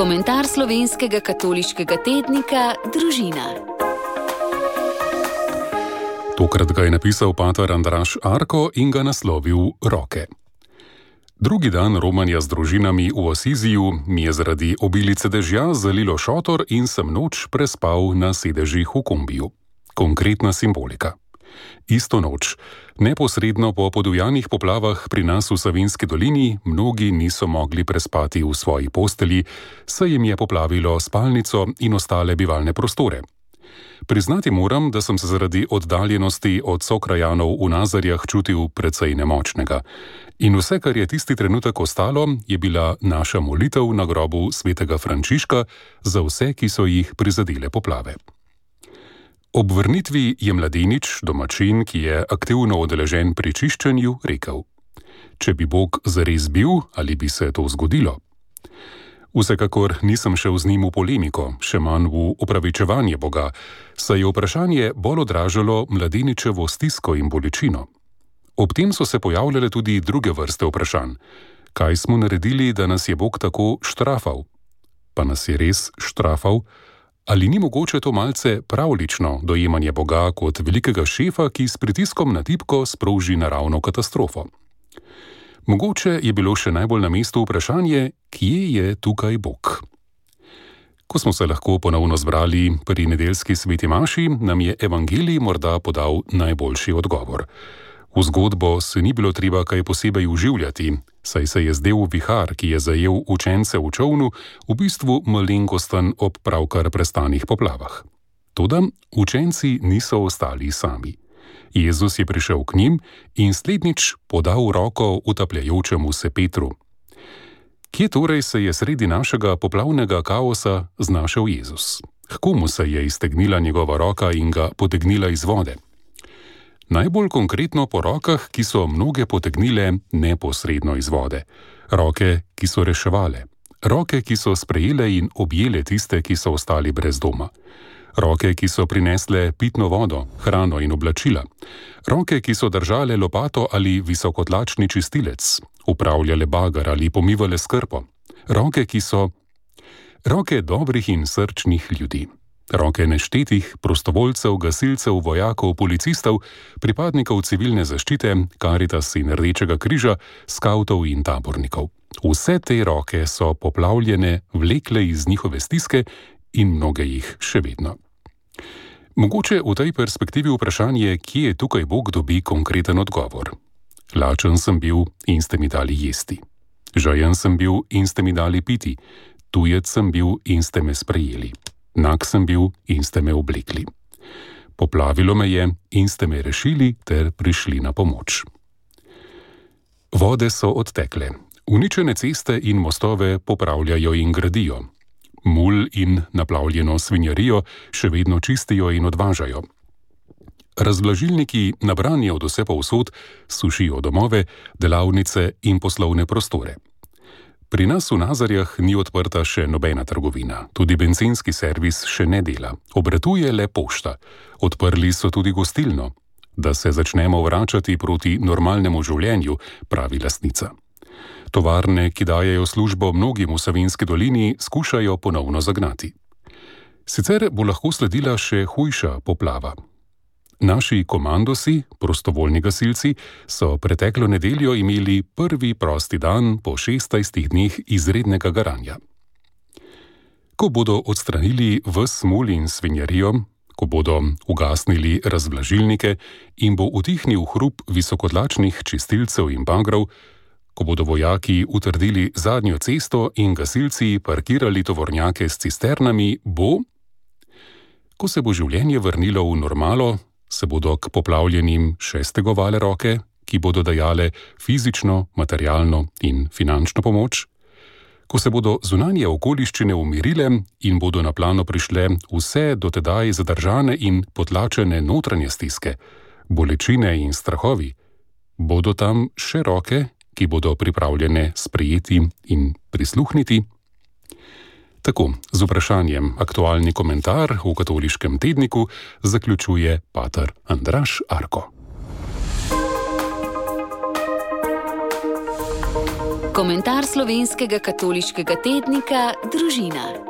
Komentar slovenskega katoliškega tednika Družina. Tokrat ga je napisal pater Andraš Arko in ga naslovil Roke. Drugi dan romanja z družinami v Asiziju mi je zaradi obilice dežja zalilo šotor in sem noč prespal na sedežih v kombiju. Konkretna simbolika. Isto noč, neposredno po podivjanih poplavah pri nas v Savinski dolini, mnogi niso mogli prespati v svoji posteli, saj jim je poplavilo spalnico in ostale bivalne prostore. Priznati moram, da sem se zaradi oddaljenosti od sokrajanov v Nazarjah čutil precej nemočnega. In vse, kar je tisti trenutek ostalo, je bila naša molitev na grobu svetega Frančiška za vse, ki so jih prizadele poplave. Ob vrnitvi je mladenič, domačin, ki je aktivno odeležen pri čiščenju, rekel: Če bi Bog zares bil, ali bi se to zgodilo? Vsekakor nisem šel z njim v polemiko, še manj v upravičevanje Boga, saj je vprašanje bolj odražalo mladeničevo stisko in bolečino. Ob tem so se pojavljale tudi druge vrste vprašanj: Kaj smo naredili, da nas je Bog tako štrafal? Pa nas je res štrafal? Ali ni mogoče to malce pravlično dojemanje Boga kot velikega šefa, ki s pritiskom na tipko sproži naravno katastrofo? Mogoče je bilo še najbolj na mestu vprašanje, kje je tukaj Bog? Ko smo se lahko ponovno zbrali pri nedeljski sveti Maši, nam je Evangelij morda podal najboljši odgovor. V zgodbo se ni bilo treba kaj posebej uživljati, saj se je zdel vihar, ki je zajel učence v čovnu, v bistvu malenkosten ob pravkar prestanih poplavah. Toda učenci niso ostali sami. Jezus je prišel k njim in slednjič podal roko utapljajočemu se Petru. Kje torej se je sredi našega poplavnega kaosa znašel Jezus? K komu se je iztegnila njegova roka in ga potegnila iz vode? Najbolj konkretno po rokah, ki so mnoge potegnile neposredno iz vode. Roke, ki so reševale. Roke, ki so sprejele in objele tiste, ki so ostali brez doma. Roke, ki so prinesle pitno vodo, hrano in oblačila. Roke, ki so držale lopato ali visokotlačni čistilec, upravljale bagar ali pomivale skrpo. Roke, ki so. Roke dobrih in srčnih ljudi. Roke neštetih prostovoljcev, gasilcev, vojakov, policistov, pripadnikov civilne zaščite, karitas in rdečega križa, skavtov in tabornikov. Vse te roke so poplavljene, vlekle iz njihove stiske in mnoge jih še vedno. Mogoče v tej perspektivi vprašanje, kje je tukaj Bog, dobi konkreten odgovor. Lačen sem bil in ste mi dali jesti. Žajen sem bil in ste mi dali piti. Tujec sem bil in ste me sprejeli. Nag sem bil in ste me oblekli. Poplavilo me je in ste me rešili ter prišli na pomoč. Vode so odtekle, uničene ceste in mostove popravljajo in gradijo. Mul in naplavljeno svinjarijo še vedno čistijo in odvažajo. Razblažilniki nabranje od vse povsod sušijo domove, delavnice in poslovne prostore. Pri nas v Nazarjah ni odprta še nobena trgovina, tudi benzinski servis še ne dela, obratuje le pošta. Odprli so tudi gostilno, da se začnemo vračati proti normalnemu življenju, pravi lastnica. Tovarne, ki dajejo službo mnogim v Savinski dolini, skušajo ponovno zagnati. Sicer bo lahko sledila še hujša poplava, Naši komandosi, prostovoljni gasilci, so preteklo nedeljo imeli prvi prosti dan po 16 dneh izrednega garanja. Ko bodo odstranili vse smul in svinjarijo, ko bodo ugasnili razvlažilnike in bo utihnil hrup visokotlačnih čistilcev in bagrov, ko bodo vojaki utrdili zadnjo cesto in gasilci parkirali tovornjake s cisternami, bo, ko se bo življenje vrnilo v normalo, se bodo k poplavljenim še stegovale roke, ki bodo dajale fizično, materialno in finančno pomoč, ko se bodo zunanje okoliščine umirile in bodo na plano prišle vse dotedaj zadržane in potlačene notranje stiske, bolečine in strahovi, bodo tam še roke, ki bodo pripravljene sprejeti in prisluhniti. Tako, z vprašanjem aktualni komentar v katoliškem tedniku zaključuje pater Andraš Arko. Komentar slovenskega katoliškega tednika Družina.